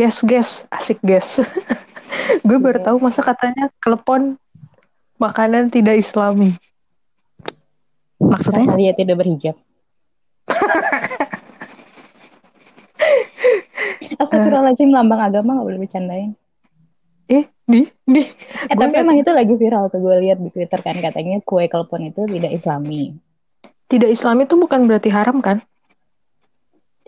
gas gas asik gas gue baru tahu masa katanya klepon makanan tidak islami Maksudnya? Karena dia tidak berhijab. Astagfirullahaladzim, lambang agama gak boleh bercandain. Eh, di, di. Eh, tapi emang itu lagi viral tuh gue lihat di Twitter kan katanya kue klepon itu tidak islami. Tidak islami itu bukan berarti haram kan?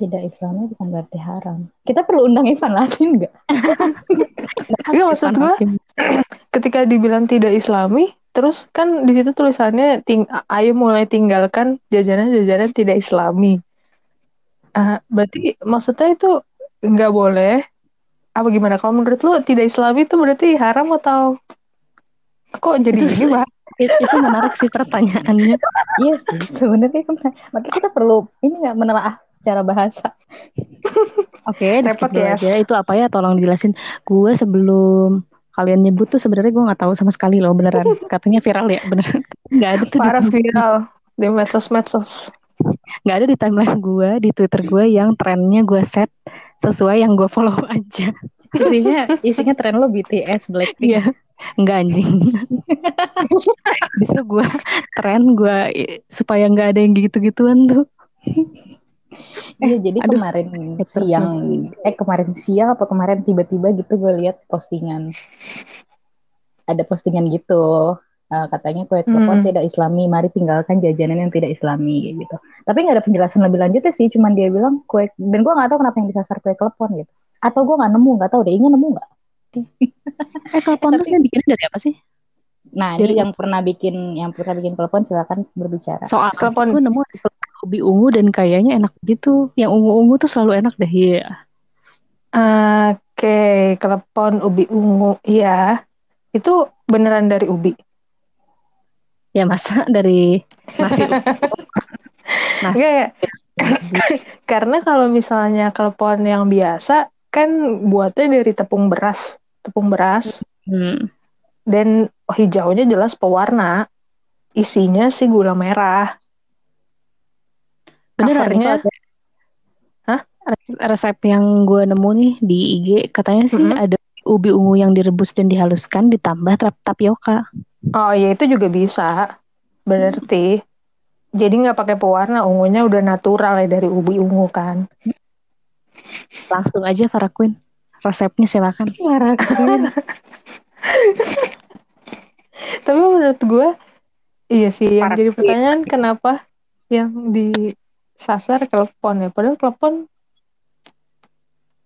Tidak islami bukan berarti haram. Kita perlu undang Ivan Lasin nggak? Iya maksud gue ketika dibilang tidak islami Terus kan di situ tulisannya ting ayo mulai tinggalkan jajanan-jajanan tidak islami. Uh, berarti maksudnya itu nggak boleh apa gimana? Kalau menurut lu tidak islami itu berarti haram atau kok jadi ini bah? itu, itu menarik sih pertanyaannya. iya sih sebenarnya kan makanya kita perlu ini nggak menelaah secara bahasa. Oke, okay, repot ya. Itu apa ya? Tolong dijelasin. Gue sebelum kalian nyebut tuh sebenarnya gue nggak tahu sama sekali loh beneran. Katanya viral ya beneran. Nggak ada tuh para viral di medsos medsos nggak ada di timeline gue di twitter gue yang trennya gue set sesuai yang gue follow aja. Isinya isinya tren lo BTS Blackpink. Ya nggak anjing. Justru gue tren gue supaya nggak ada yang gitu-gituan tuh Iya jadi Aduh, kemarin siang eh kemarin siang apa kemarin tiba-tiba gitu gue lihat postingan. Ada postingan gitu uh, katanya kue telepon hmm. tidak islami mari tinggalkan jajanan yang tidak islami gitu. Tapi nggak ada penjelasan lebih lanjutnya sih cuman dia bilang kue dan gue nggak tahu kenapa yang disasar kue telepon gitu. Atau gue nggak nemu nggak tahu deh ingin nemu nggak? Eh telepon tuh yang bikin dari apa sih? Nah, Dari... ini yang pernah bikin yang pernah bikin telepon silakan berbicara. Soal telepon gue nemu ubi ungu dan kayaknya enak gitu. Yang ungu-ungu tuh selalu enak deh, iya. Oke, okay. telepon ubi ungu, iya. Itu beneran dari ubi? Ya masa dari nasi. nasi. Gak, Karena kalau misalnya telepon yang biasa kan buatnya dari tepung beras, tepung beras. Hmm dan hijaunya jelas pewarna isinya sih gula merah covernya Hah? resep yang gue nemu nih di IG katanya sih mm -hmm. ada ubi ungu yang direbus dan dihaluskan ditambah tapioka oh ya itu juga bisa berarti hmm. jadi nggak pakai pewarna ungunya udah natural ya dari ubi ungu kan langsung aja Farah Queen resepnya silakan Farah Queen Tapi menurut gue iya sih yang jadi pertanyaan kenapa yang disasar telepon ya padahal telepon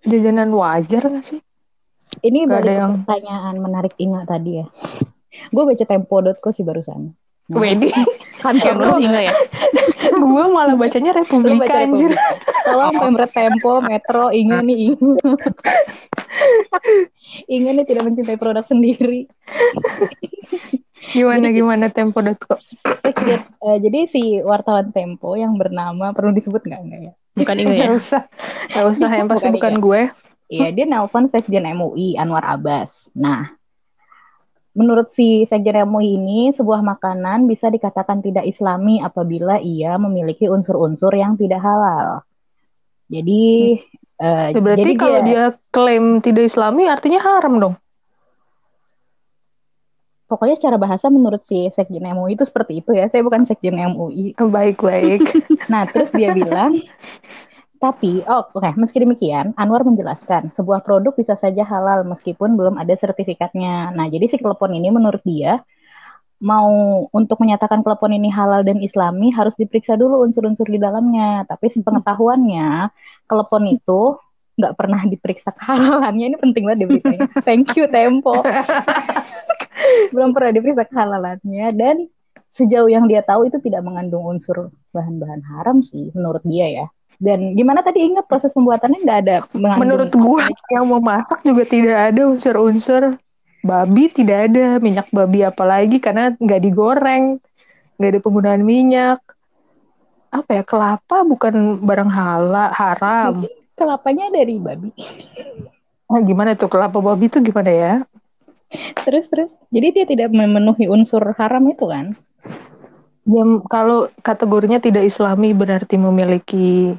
jajanan wajar gak sih? Ini gak ada yang pertanyaan menarik ingat tadi ya. gue baca tempo.co sih barusan. Wedi. Kantor lo sih ya? gue malah bacanya Republika baca anjir. Tolong Pemret Tempo, Metro, ingin nih ingin. ingin nih tidak mencintai produk sendiri. gimana jadi, gimana tempo.co uh, jadi si wartawan Tempo yang bernama perlu disebut nggak nggak ya? Bukan ini ya? Usah. Nggak usah yang pasti bukan, bukan gue. Iya dia nelpon sekjen MUI Anwar Abbas. Nah Menurut si Sekjen MUI ini, sebuah makanan bisa dikatakan tidak islami apabila ia memiliki unsur-unsur yang tidak halal. Jadi, hmm. uh, berarti jadi kalau dia, dia klaim tidak islami artinya haram dong? pokoknya secara bahasa menurut si Sekjen MUI itu seperti itu ya. Saya bukan Sekjen MUI. Oh, baik, baik. nah, terus dia bilang, tapi, oh oke, okay. meski demikian, Anwar menjelaskan, sebuah produk bisa saja halal meskipun belum ada sertifikatnya. Nah, jadi si telepon ini menurut dia, mau untuk menyatakan telepon ini halal dan islami harus diperiksa dulu unsur-unsur di dalamnya. Tapi sepengetahuannya, telepon itu nggak pernah diperiksa kehalalannya. Ini penting banget diberitanya. Thank you Tempo. belum pernah diperiksa kehalalannya dan sejauh yang dia tahu itu tidak mengandung unsur bahan-bahan haram sih menurut dia ya. Dan gimana tadi ingat proses pembuatannya? Nggak ada Menurut gua yang mau masak juga tidak ada unsur-unsur. Babi tidak ada minyak babi apalagi karena nggak digoreng nggak ada penggunaan minyak. Apa ya kelapa bukan barang halal haram. Kelapanya dari babi. Nah, gimana tuh kelapa babi itu gimana ya? Terus terus. Jadi dia tidak memenuhi unsur haram itu kan? Ya kalau kategorinya tidak islami berarti memiliki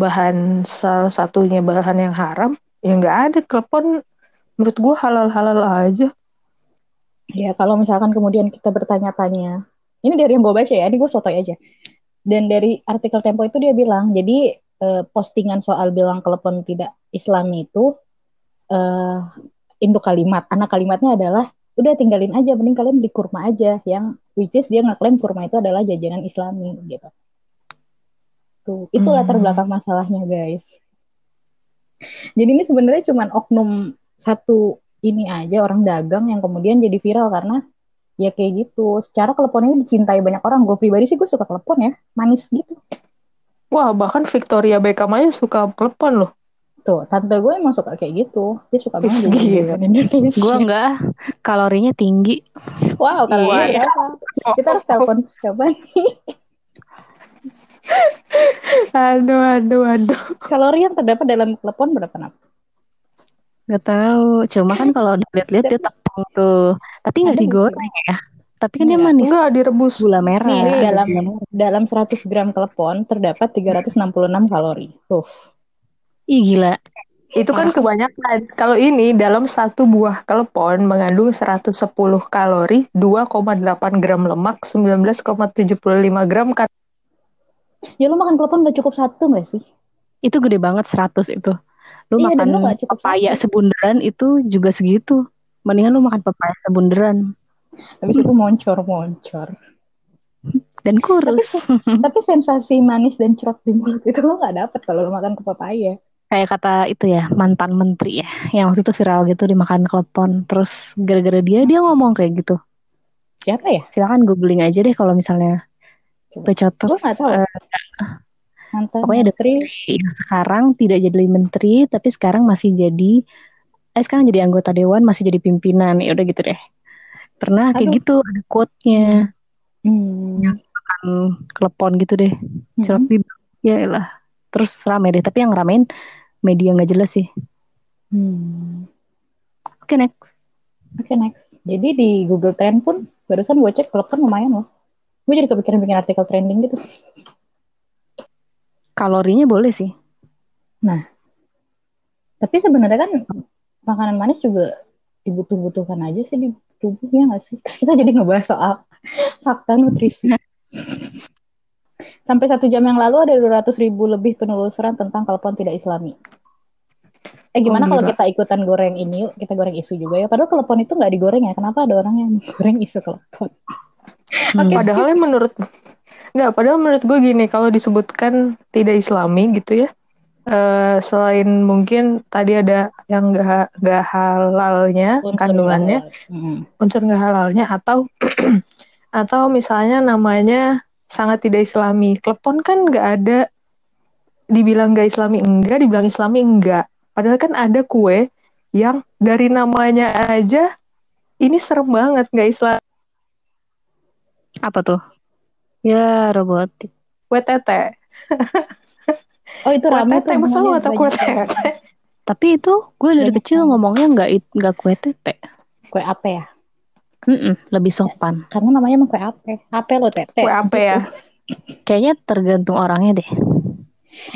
bahan salah satunya bahan yang haram ya nggak ada telepon menurut gue halal-halal aja. Ya kalau misalkan kemudian kita bertanya-tanya ini dari yang gue baca ya ini gue sotoy aja. Dan dari artikel Tempo itu dia bilang jadi eh, postingan soal bilang telepon tidak Islami itu eh, induk kalimat. Anak kalimatnya adalah udah tinggalin aja mending kalian beli kurma aja yang which is dia ngeklaim kurma itu adalah jajanan Islami gitu tuh itu hmm. latar belakang masalahnya guys jadi ini sebenarnya cuma oknum satu ini aja orang dagang yang kemudian jadi viral karena ya kayak gitu secara teleponnya dicintai banyak orang gue pribadi sih gue suka telepon ya manis gitu wah bahkan Victoria Beckham aja suka telepon loh Tuh, tante gue emang suka kayak gitu. Dia suka banget jadi Indonesia. Gue enggak, kalorinya tinggi. Wow, kalau iya. Kita harus telepon siapa nih? aduh, aduh, aduh. Kalori yang terdapat dalam telepon berapa nak? Gak tahu. Cuma kan kalau dilihat-lihat dia tepung tuh. Tapi nggak digoreng ya. Tapi kan dia manis. Enggak, direbus. Gula merah. Nih, dalam dalam 100 gram telepon terdapat 366 kalori. Tuh. Ih gila. Itu kan kebanyakan. Kalau ini dalam satu buah kelepon mengandung 110 kalori, 2,8 gram lemak, 19,75 gram kan. Ya lu makan kelepon udah cukup satu gak sih? Itu gede banget 100 itu. Lu iya, makan lu pepaya satu. sebunderan itu juga segitu. Mendingan lu makan pepaya sebunderan. Habis itu moncor-moncor. Dan kurus. Tapi, tapi sensasi manis dan cerot di mulut itu lu gak dapet kalau lu makan ke pepaya kayak kata itu ya mantan menteri ya yang waktu itu viral gitu dimakan klepon terus gara-gara dia dia ngomong kayak gitu siapa ya silakan googling aja deh kalau misalnya Pecoters nggak tahu uh, mantan pokoknya menteri yang sekarang tidak jadi menteri tapi sekarang masih jadi eh sekarang jadi anggota dewan masih jadi pimpinan ya udah gitu deh pernah Aduh. kayak gitu ada quote-nya hmm. yang makan klepon gitu deh hmm. ya lah terus rame deh tapi yang ramein media nggak jelas sih. Hmm. Oke okay, next. Oke okay, next. Jadi di Google Trend pun barusan gue cek kan lumayan loh. Gue jadi kepikiran bikin artikel trending gitu. Kalorinya boleh sih. Nah, tapi sebenarnya kan makanan manis juga dibutuh-butuhkan aja sih di tubuhnya nggak sih? Terus kita jadi ngebahas soal fakta nutrisi. Sampai satu jam yang lalu ada 200 ribu lebih penelusuran tentang telepon tidak islami. Eh gimana oh, kalau kita ikutan goreng ini yuk, kita goreng isu juga ya. Padahal telepon itu nggak digoreng ya. Kenapa ada orang yang goreng isu telepon? Hmm. Okay, padahal menurut nggak, padahal menurut gue gini, kalau disebutkan tidak islami gitu ya, uh, selain mungkin tadi ada yang nggak nggak halalnya unsur kandungannya, halal. hmm. unsur nggak halalnya atau atau misalnya namanya sangat tidak islami. Klepon kan nggak ada dibilang nggak islami enggak, dibilang islami enggak. Padahal kan ada kue yang dari namanya aja ini serem banget nggak Islam. Apa tuh? Ya robotik. Kue tete. oh itu ramai tuh. Masa lu gak kue tete? Tapi itu gue dari kecil ngomongnya nggak nggak kue tete. Kue apa ya? Mm-mm, lebih sopan. Karena namanya emang kue ape. Ape lo tete. Kue ape ya. Kayaknya tergantung orangnya deh.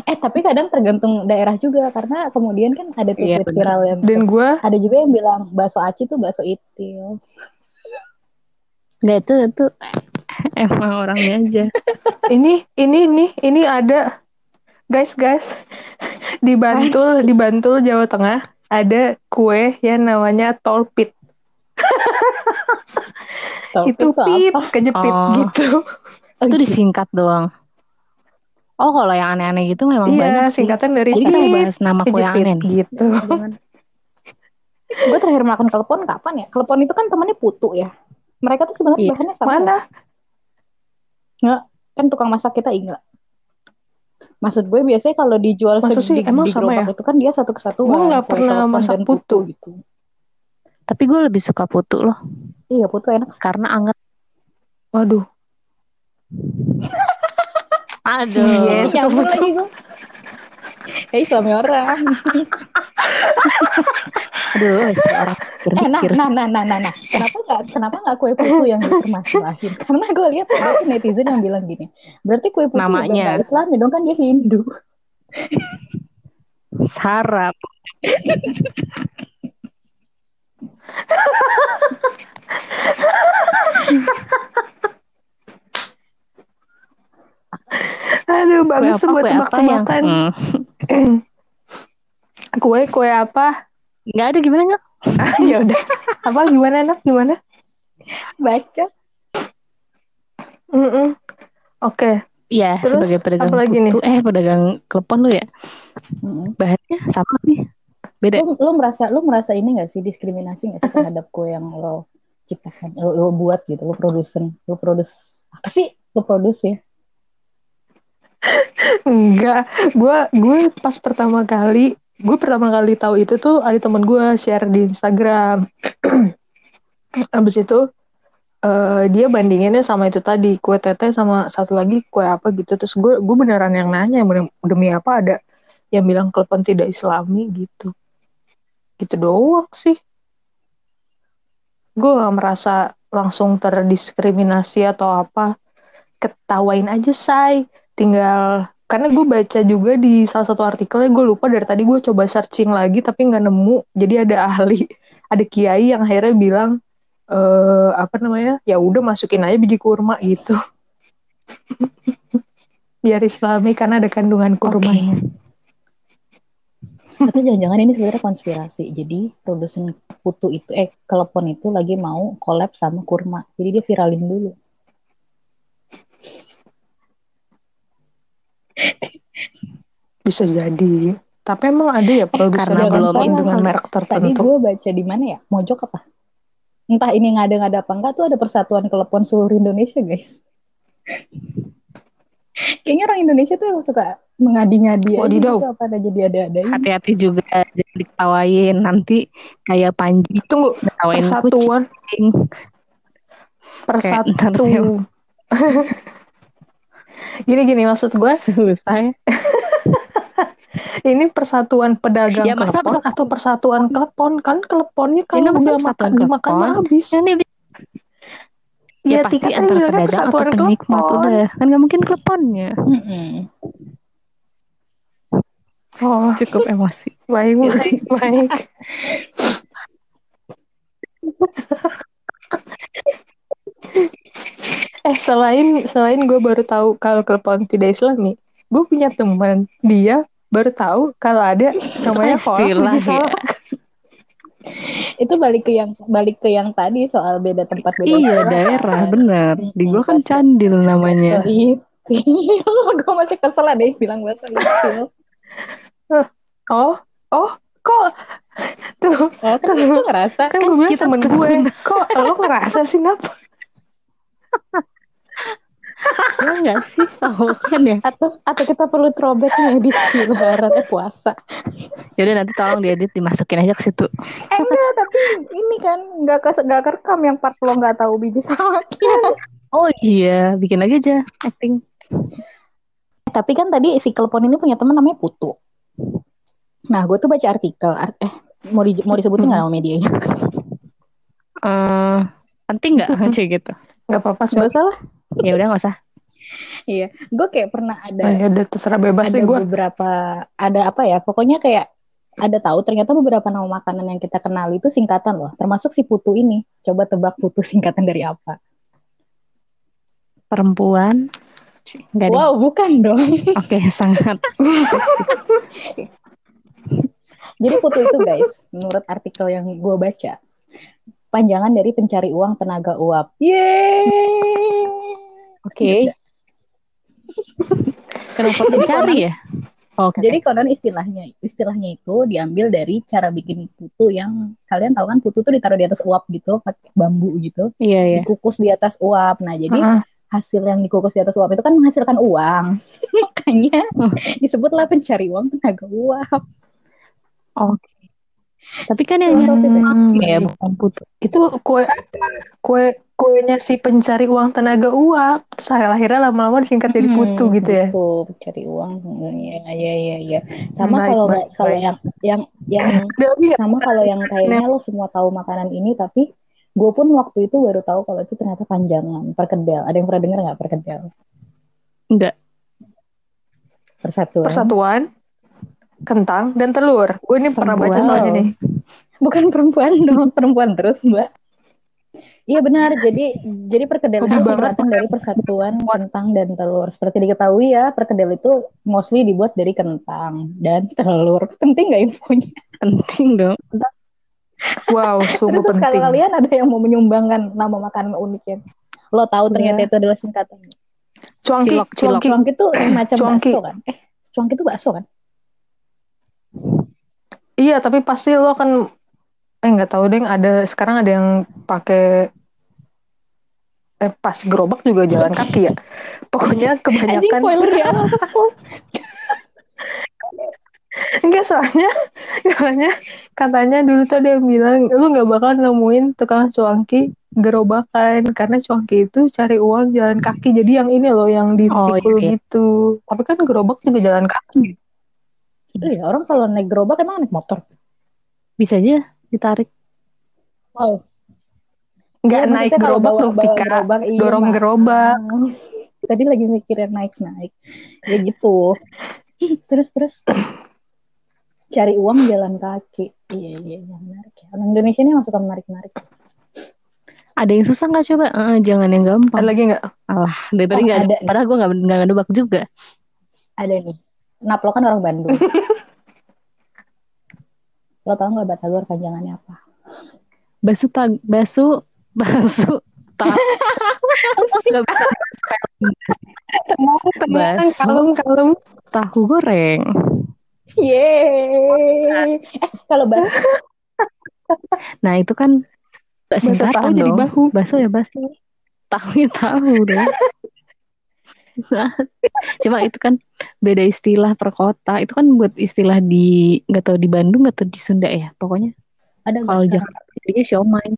Eh tapi kadang tergantung daerah juga karena kemudian kan ada tuh yeah, viral yang dan gue ada juga yang bilang bakso aci tuh bakso itil. Nggak itu itu emang orangnya aja. ini ini ini ini ada guys guys di Bantul di Bantul Jawa Tengah ada kue yang namanya tolpit itu pip kejepit oh. gitu. Itu disingkat doang. Oh kalau yang aneh-aneh gitu memang iya, banyak sih. singkatan dari Jadi kita bahas nama kue yang aneh gitu. gue terakhir makan kelepon kapan ya? Kelepon itu kan temannya putu ya. Mereka tuh sebenarnya iya. bahannya sama. Mana? Nggak, kan tukang masak kita ingat. Maksud gue biasanya kalau dijual Maksud sih, di, emang di sama ya? itu kan dia satu kesatu. Gue nggak pernah masak putu. putu gitu. Tapi gue lebih suka putu loh. Iya putu enak. Karena anget. Waduh. Aduh. Iya, suka putu. lagi gue. Hei suami orang. Aduh, orang eh, nah, nah, nah, nah, nah, nah, kenapa nggak, kenapa nggak kue putu yang dipermasalahin? Karena gue lihat ada netizen yang bilang gini, berarti kue putu Namanya. juga Islam dong kan dia Hindu. Sarap. Aduh, bagus tuh buat tebak-tebakan. Hmm. kue kue apa? Nggak ada gimana nggak? ya udah. Apa gimana nak? Gimana? Baca. Mm -mm. Oke. Okay. Iya, sebagai pedagang apa lagi nih? eh pedagang klepon lu ya. Mm. Bahannya sama nih. Beda. Lu, lu merasa lu merasa ini gak sih diskriminasi gak sih terhadap kue yang lo ciptakan, lo, lo buat gitu, lo produsen, lo produs apa sih? Lo produs ya? Enggak, gue gue pas pertama kali gue pertama kali tahu itu tuh ada teman gue share di Instagram. Abis itu uh, dia bandinginnya sama itu tadi kue tete sama satu lagi kue apa gitu. Terus gue gue beneran yang nanya demi apa ada yang bilang klepon tidak islami? Gitu. Gitu doang sih. Gue gak merasa langsung terdiskriminasi atau apa. Ketawain aja say. Tinggal karena gue baca juga di salah satu artikelnya gue lupa dari tadi gue coba searching lagi tapi nggak nemu. Jadi ada ahli ada kiai yang akhirnya bilang e, apa namanya? Ya udah masukin aja biji kurma gitu. Biar islami karena ada kandungan kurmanya okay. atau jangan-jangan ini sebenarnya konspirasi. Jadi produsen putu itu eh telepon itu lagi mau collab sama kurma. Jadi dia viralin dulu Bisa jadi. Tapi emang ada ya produser eh, belum dengan merek tertentu. Tadi gue baca di mana ya? Mojok apa? Entah ini nggak ada nggak ada apa enggak tuh ada persatuan kelepon seluruh Indonesia guys. Kayaknya orang Indonesia tuh suka mengadi-ngadi oh, gitu apa ada jadi ada-ada. Hati-hati juga jadi diketawain nanti kayak Panji. Tunggu, persatuan. Kucing. Persatu. Gini-gini maksud gue. Selesai. ini persatuan pedagang ya, klepon persatuan. atau persatuan klepon kan kleponnya kalau udah makan dimakan habis. Ini ya, ya pasti antara pedagang atau penikmat udah kan nggak mungkin kleponnya. Mm -hmm. Oh, cukup emosi. Baik, baik, baik. eh selain selain gue baru tahu kalau klepon tidak islami gue punya teman dia baru tahu kalau ada namanya kolak ya. itu balik ke yang balik ke yang tadi soal beda tempat beda iya daerah. benar. Di gue kan candil namanya. Gue masih kesel deh bilang bahasa oh oh kok? Tuh. Oh, kan tuh ngerasa? Kan gue bilang temen gue kok? Lo ngerasa sih napa Ya enggak sih? Kan ya? Atau atau kita perlu throwback nih di lebaran eh puasa. Jadi nanti tolong diedit dimasukin aja ke situ. Eh enggak tapi ini kan enggak ke enggak kerekam yang part lo enggak tahu biji salaknya oh iya bikin lagi aja acting. Tapi kan tadi si telepon ini punya teman namanya Putu. Nah gue tuh baca artikel art eh mau di, mau disebutin nggak hmm. nama medianya? Uh, penting nggak? Gitu. Nggak apa-apa nggak usah lah ya udah nggak usah. Iya gue kayak pernah ada ya udah terserah bebas ada sih gue beberapa ada apa ya pokoknya kayak ada tahu ternyata beberapa nama makanan yang kita kenal itu singkatan loh termasuk si putu ini. Coba tebak putu singkatan dari apa. Perempuan. Gak wow bukan dong. Oke okay, sangat. Jadi putu itu guys menurut artikel yang gue baca panjangan dari pencari uang tenaga uap. Yeay. Oke. Okay. Kenapa pencari ya? Okay. Jadi konon istilahnya istilahnya itu diambil dari cara bikin putu yang kalian tahu kan putu tuh ditaruh di atas uap gitu pakai bambu gitu. Iya, iya. Dikukus di atas uap. Nah, jadi uh -huh. hasil yang dikukus di atas uap itu kan menghasilkan uang. Makanya disebutlah pencari uang tenaga uap. Oke. Okay. Tapi kan yang hmm. ya bukan putu. Itu kue kue kuenya si pencari uang tenaga uap. Saya akhirnya lama-lama disingkat jadi hmm, putu gitu ya. Putu pencari uang. Iya iya iya ya. Sama kalau nggak kalau yang yang yang sama kalau yang kayaknya lo semua tahu makanan ini tapi gue pun waktu itu baru tahu kalau itu ternyata panjangan perkedel. Ada yang pernah dengar nggak perkedel? Enggak. Persatuan. Persatuan. Kentang dan telur. Gue ini pernah baca soalnya nih. Bukan perempuan dong, perempuan terus mbak. Iya benar. Jadi jadi perkedel itu datang dari persatuan kentang dan telur. Seperti diketahui ya, perkedel itu mostly dibuat dari kentang dan telur. Penting nggak infonya? Penting dong. Wow, sungguh Terus penting. kalian ada yang mau menyumbangkan nama makanan uniknya? Lo tahu ternyata yeah. itu adalah singkatan. Cuangki, cilok, cuangki. Cuangki itu macam cuangki. bakso kan? Eh, cuangki itu bakso kan? Iya, tapi pasti lo kan eh nggak tahu deh ada sekarang ada yang pakai eh pas gerobak juga jalan kaki ya. Pokoknya kebanyakan Enggak soalnya soalnya katanya dulu tuh dia bilang lu nggak bakal nemuin tukang cuangki gerobakan. Karena cuangki itu cari uang jalan kaki. Jadi yang ini loh yang di oh, iya, iya. gitu. Tapi kan gerobak juga jalan kaki iya orang kalau naik gerobak emang naik motor bisa aja ditarik. Wow. Nggak ya, naik gerobak dong, Tika. Gerobak, iya, Dorong gerobak. Tadi lagi mikirin naik-naik. Ya gitu. terus, terus. Cari uang jalan kaki. Iya, iya, iya. Menarik ya. Orang Indonesia ini masuk menarik-menarik. Ada yang susah nggak coba? Uh, jangan yang gampang. Ada lagi nggak? Alah, dari tadi oh, nggak ada. Padahal gue nggak nggak juga. Ada nih. Naplo kan orang Bandung. Lo tau gak batagor panjangannya apa? Basu tag basu basu tak nggak bisa tenang tenang kalem kalem tahu goreng Yeay. Eh, kalau basu nah itu kan singkatan tahu dong. jadi bahu baso ya baso tahu ya tahu deh Cuma itu kan beda istilah per kota. Itu kan buat istilah di nggak tahu di Bandung atau di Sunda ya. Pokoknya ada kalau Jakarta jadinya siomay.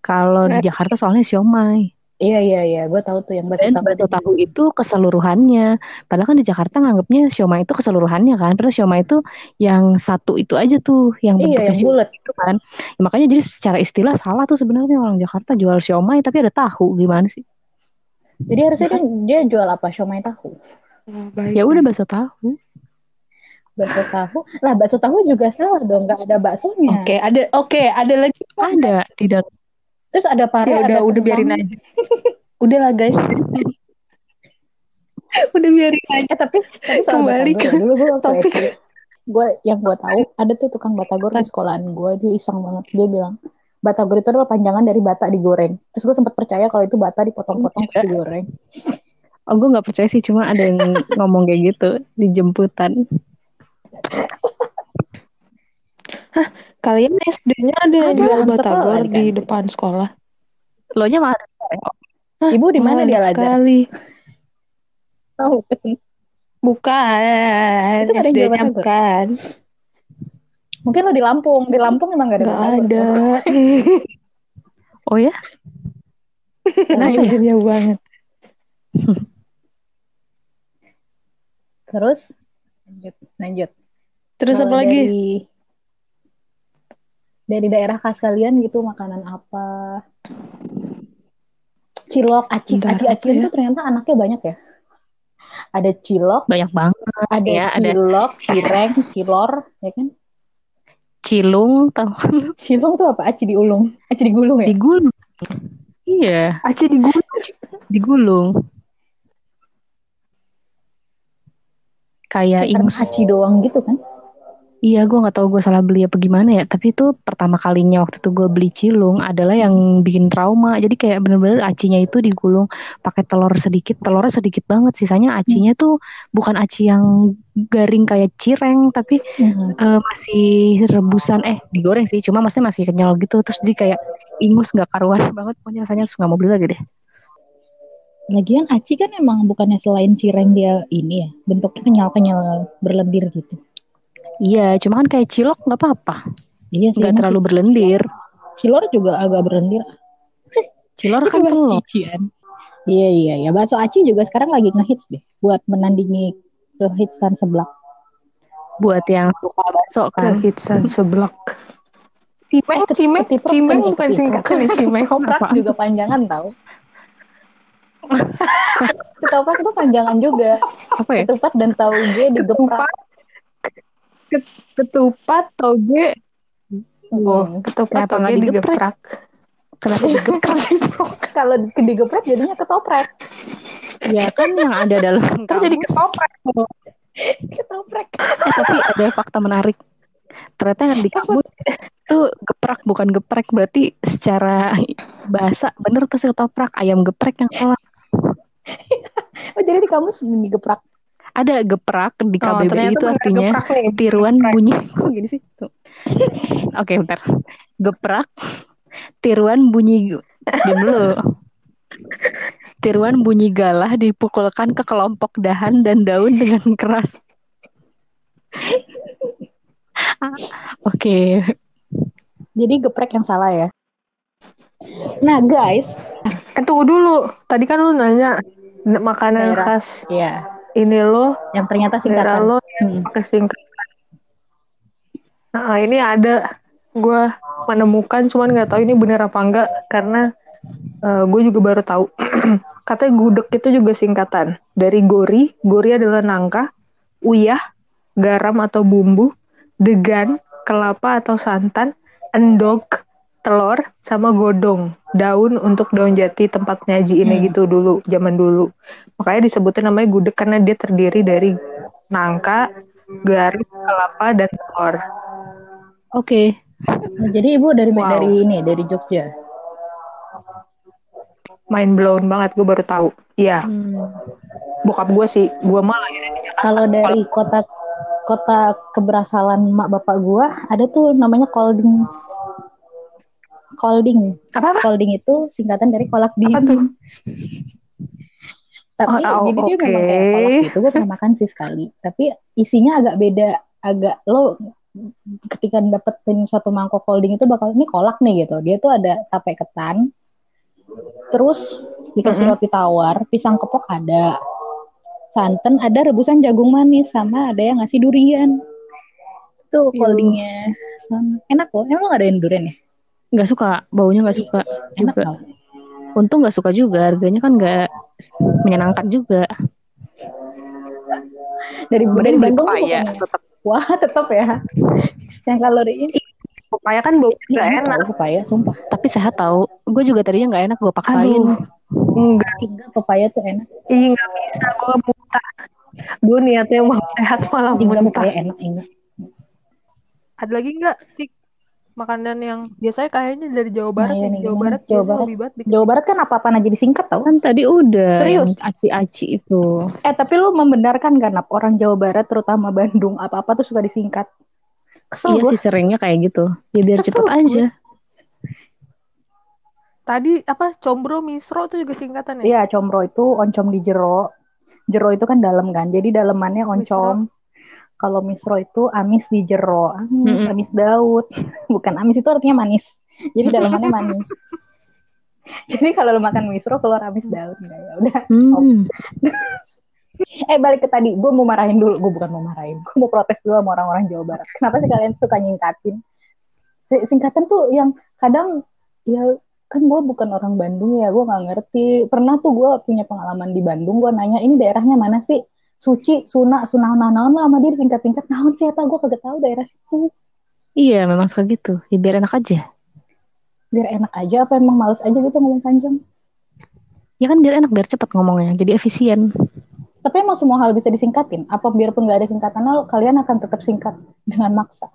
Kalau di Jakarta soalnya siomay. Iya iya iya, gue tahu tuh yang bakso tahu. Bakso tahu itu keseluruhannya. Padahal kan di Jakarta nganggapnya siomay itu keseluruhannya kan. Terus siomay itu yang satu itu aja tuh, yang iya, bentuknya yang bulat itu kan. Ya, makanya jadi secara istilah salah tuh sebenarnya orang Jakarta jual siomay tapi ada tahu gimana sih? Jadi harusnya dia, dia jual apa? Siomay tahu. Oh, ya udah bakso tahu. Bakso tahu. Lah bakso tahu juga salah dong, nggak ada baksonya. Oke, okay, ada oke, okay, ada lagi. Ada, tidak. Terus ada pare, ya, udah, ada udah biarin aja. udah lah guys. udah biarin aja. Eh, tapi, tapi kembali ke dulu gue topik. Gue yang gue tahu ada tuh tukang batagor di sekolahan gue dia iseng banget dia bilang batagor itu adalah panjangan dari bata digoreng. Terus gue sempat percaya kalau itu bata dipotong-potong terus digoreng. Oh gue nggak percaya sih, cuma ada yang ngomong kayak gitu di jemputan. Hah, kalian SD-nya ada, ada jual batagor di kan? depan sekolah? Lo nya mana? Ibu di mana dia lagi? Sekali. Oh, bukan. SD-nya bukan. Mungkin lo di Lampung. Di Lampung emang gak ada. Gak ada. oh ya? Nah, ya? jauh banget. Terus lanjut, lanjut. Terus Kalau apa lagi? Dari, dari daerah khas kalian gitu makanan apa? Cilok, aci, Bentar, aci, aci ya? itu ternyata anaknya banyak ya. Ada cilok, banyak banget. Ada ya, cilok, ada... cireng, cilor, ya kan? Cilung tahu Cilung tuh apa? Aci diulung. Aci digulung ya? Digulung. Iya. Aci digulung. digulung. Kayak ingus. Aci doang gitu kan? Iya, gue nggak tahu gue salah beli apa gimana ya. Tapi itu pertama kalinya waktu itu gue beli cilung adalah yang bikin trauma. Jadi kayak bener-bener acinya itu digulung pakai telur sedikit, telurnya sedikit banget. Sisanya acinya tuh bukan aci yang garing kayak cireng, tapi hmm. uh, masih rebusan. Eh, digoreng sih. Cuma maksudnya masih kenyal gitu. Terus jadi kayak ingus nggak karuan banget. Pokoknya rasanya terus nggak mau beli lagi deh. Lagian aci kan emang bukannya selain cireng dia ini ya, bentuknya kenyal-kenyal berlendir gitu. Iya, cuma kan kayak cilok nggak apa-apa. Iya sih. Nggak terlalu berlendir. Cilor juga agak berlendir. Cilor kan telur. Cician. Iya iya ya. Bakso aci juga sekarang lagi ngehits deh buat menandingi kehitsan seblak. Buat yang suka bakso kan. Kehitsan seblak. Cimeng, eh, cimeng, cimeng bukan singkatan ya cimeng. Koprak juga panjangan tau. Ketoprak itu panjangan juga. Apa ya? Ketupat dan tahu gue digeprak ketupat toge Oh, ketupat Kenapa toge digeprek? digeprak. Kenapa digeprek? Kalau digeprek jadinya ketoprak. ya kan yang ada dalam Kan jadi ketoprak. ketoprak. Eh, tapi ada fakta menarik. Ternyata yang di kamus itu geprak bukan geprek berarti secara bahasa bener tuh ketoprak ayam geprek yang salah. Oh jadi di kamus digeprak. Ada geprak di Oh, KBBI ternyata itu artinya geprak tiruan bunyi. Kok gini sih? Tuh. oke bentar. Geprak tiruan bunyi diam dulu. Tiruan bunyi galah dipukulkan ke kelompok dahan dan daun dengan keras. Oke. Jadi geprek yang salah ya. Nah guys, Eh tunggu dulu. Tadi kan lu nanya makanan Daerah. khas. Ya ini lo yang ternyata daerah singkatan. lo Hmm. pakai singkatan. Nah, ini ada gue menemukan cuman nggak tahu ini bener apa enggak karena gue juga baru tahu. Katanya gudeg itu juga singkatan dari gori. Gori adalah nangka, uyah, garam atau bumbu, degan, kelapa atau santan, endog, telur, sama godong, daun untuk daun jati tempat nyaji ini Hmm. gitu dulu, zaman dulu. Makanya disebutnya namanya gudeg karena dia terdiri dari nangka, garam, kelapa, dan telur. oke Nah, jadi ibu dari Wow. dari ini dari Jogja. Mind blown banget, gue baru tahu. Iya, Hmm. bokap gue sih, gue malah. Kalau dari kota kota keberasalan mak bapak gua ada tuh namanya Kolding. Kolding. Apa apa? Kolding itu singkatan dari kolak Apa tuh? Tapi Oh, oh, jadi dia memang kayak kolak gitu. Gue pernah makan sih sekali. Tapi isinya agak beda. Agak lo ketika dapetin satu mangkok kolding itu bakal ini kolak nih gitu. Dia tuh ada tape ketan. Terus dikasih Mm-mm. roti tawar, pisang kepok ada. Santan ada rebusan jagung manis sama ada yang ngasih durian. Tuh. Sama. Enak loh. Emang ada yang durian ya? Nggak suka baunya nggak suka Enak juga tau. untung nggak suka juga harganya kan nggak menyenangkan juga Dari dari Bandung pokoknya. tetap Wah tetap ya. Yang kalorinya Pepaya kan baunya nggak nggak enak. pepaya, sumpah. tapi sehat tahu gue juga tadinya nggak enak gue paksain Aduh, enggak. Enggak, pepaya tuh enak. Ih, nggak bisa. Gue muntah. Gue niatnya mau sehat malah Enggak, muntah. pepaya enak, enggak. Ada lagi nggak, Tik? Makanan yang biasanya kayaknya dari Jawa Barat iya nih. nih, Jawa? Barat Jawa Barat. hobi banget bikin Jawa Barat kan apa-apa aja disingkat tau. kan tadi udah Serius? aci-aci itu Eh tapi lu membenarkan kan Nap? orang Jawa Barat terutama Bandung apa-apa tuh suka disingkat. Kesel iya gua. sih seringnya kayak gitu ya biar Kesel cepet gua. aja Tadi apa combro misro tuh juga singkatan ya? Iya, combro itu oncom di jero. Jero itu kan dalam kan. Jadi dalemannya oncom. Kalau misro itu amis di jero. Amis, Mm-mm. amis Daud. Bukan amis itu artinya manis. Jadi dalemannya manis. Jadi kalau lu makan misro keluar amis Daud. Nah, ya udah. hmm. Eh balik ke tadi, gue mau marahin dulu. Gue bukan mau marahin, gue mau protes dulu sama orang-orang Jawa Barat. Kenapa sih kalian suka nyingkatin? Si- Singkatan tuh yang kadang ya kan gue bukan orang Bandung ya, gue nggak ngerti. Pernah tuh gue punya pengalaman di Bandung, gue nanya ini daerahnya mana sih? Suci, Suna, Suna, naon lah sama dia singkat-singkat. Naon sih eta gue kagak tahu daerah situ. iya memang suka gitu ya biar enak aja Biar enak aja apa emang males aja gitu ngomong panjang. ya kan biar enak biar cepet ngomongnya jadi efisien Tapi emang semua hal bisa disingkatin. Apa biarpun nggak ada singkatan, kalian akan tetap singkat dengan maksa.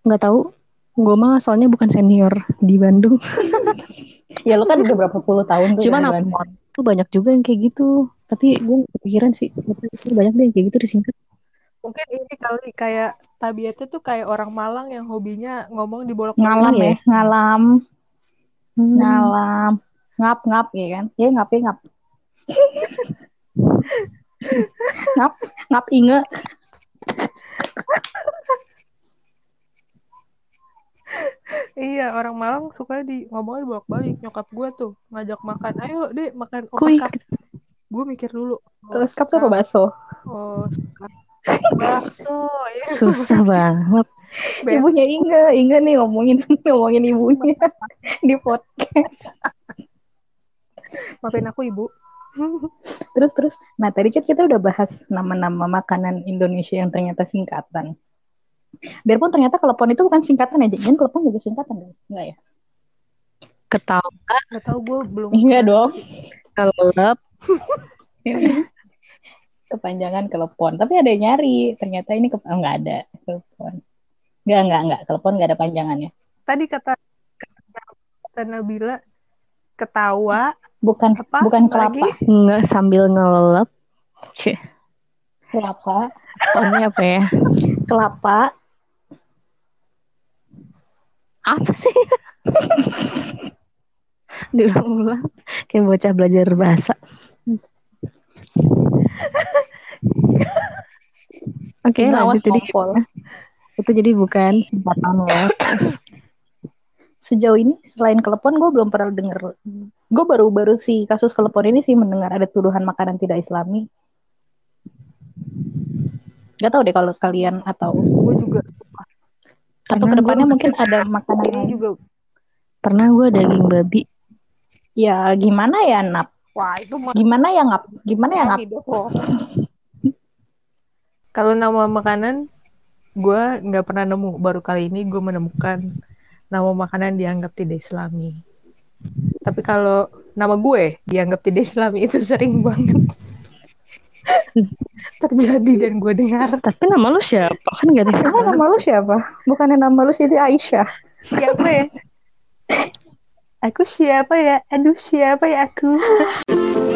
nggak tahu gue mah soalnya bukan senior di Bandung Ya lu kan udah berapa puluh tahun tuh Cuman Bandung. tuh banyak juga yang kayak gitu tapi gue kepikiran sih Tapi banyak deh kayak gitu disingkat Mungkin ini kali kayak tabiatnya tuh kayak orang Malang yang hobinya ngomong di bolak ngalam Iya. ya ngalam Hmm. ngalam ngap ngap ya kan ya ngap ya ngap ngap ngap inge Iya, orang Malang suka di ngomongnya bolak-balik. Nyokap gue tuh ngajak makan. Ayo, Dek, makan Kuy. Gue mikir dulu. Eh, skap tuh apa bakso Oh, skap. bakso. Ya. susah banget Bet- ibunya inge inge nih ngomongin ngomongin ibunya di podcast Maafin aku, Ibu. terus terus nah tadi kan kita udah bahas nama-nama makanan Indonesia yang ternyata singkatan biarpun ternyata kelepon itu bukan singkatan aja kan kelepon juga singkatan guys enggak ya ketawa nggak tahu gue belum enggak dong kelep. Kepanjangan kelepon. Tapi ada yang nyari. Ternyata ini ke oh, nggak ada. Kelepon. Nggak nggak nggak. Kelepon nggak ada panjangannya. Tadi kata kata, kata Nabila ketawa. Bukan Apa? bukan lagi? kelapa. Nggak sambil ngelelep. Cih, kelapa. Ponnya apa ya? Kelapa. Apa sih diulang-ulang. Kayak bocah belajar bahasa. Oke, Awas lanjut jadi itu jadi bukan singkatan ya. Sejauh ini selain kelepon gue belum pernah denger. Gue baru-baru si kasus kelepon ini sih mendengar ada tuduhan makanan tidak islami. Gak tau deh kalau kalian atau gue juga atau ke depannya mungkin ada makanan juga. Pernah gue daging babi ya gimana ya nap? Wah itu mah gimana ya ngap? Gimana ya ngap? kalau nama makanan gue nggak pernah nemu. Baru kali ini gue menemukan nama makanan dianggap tidak islami. Tapi kalau nama gue dianggap tidak islami itu sering banget. Terjadi dan gue dengar. Tapi nama lu siapa? Kan gak ada Emang nama lu siapa? Bukannya nama lu Siti Aisyah? Siapa ya aku siapa ya? Aduh siapa ya aku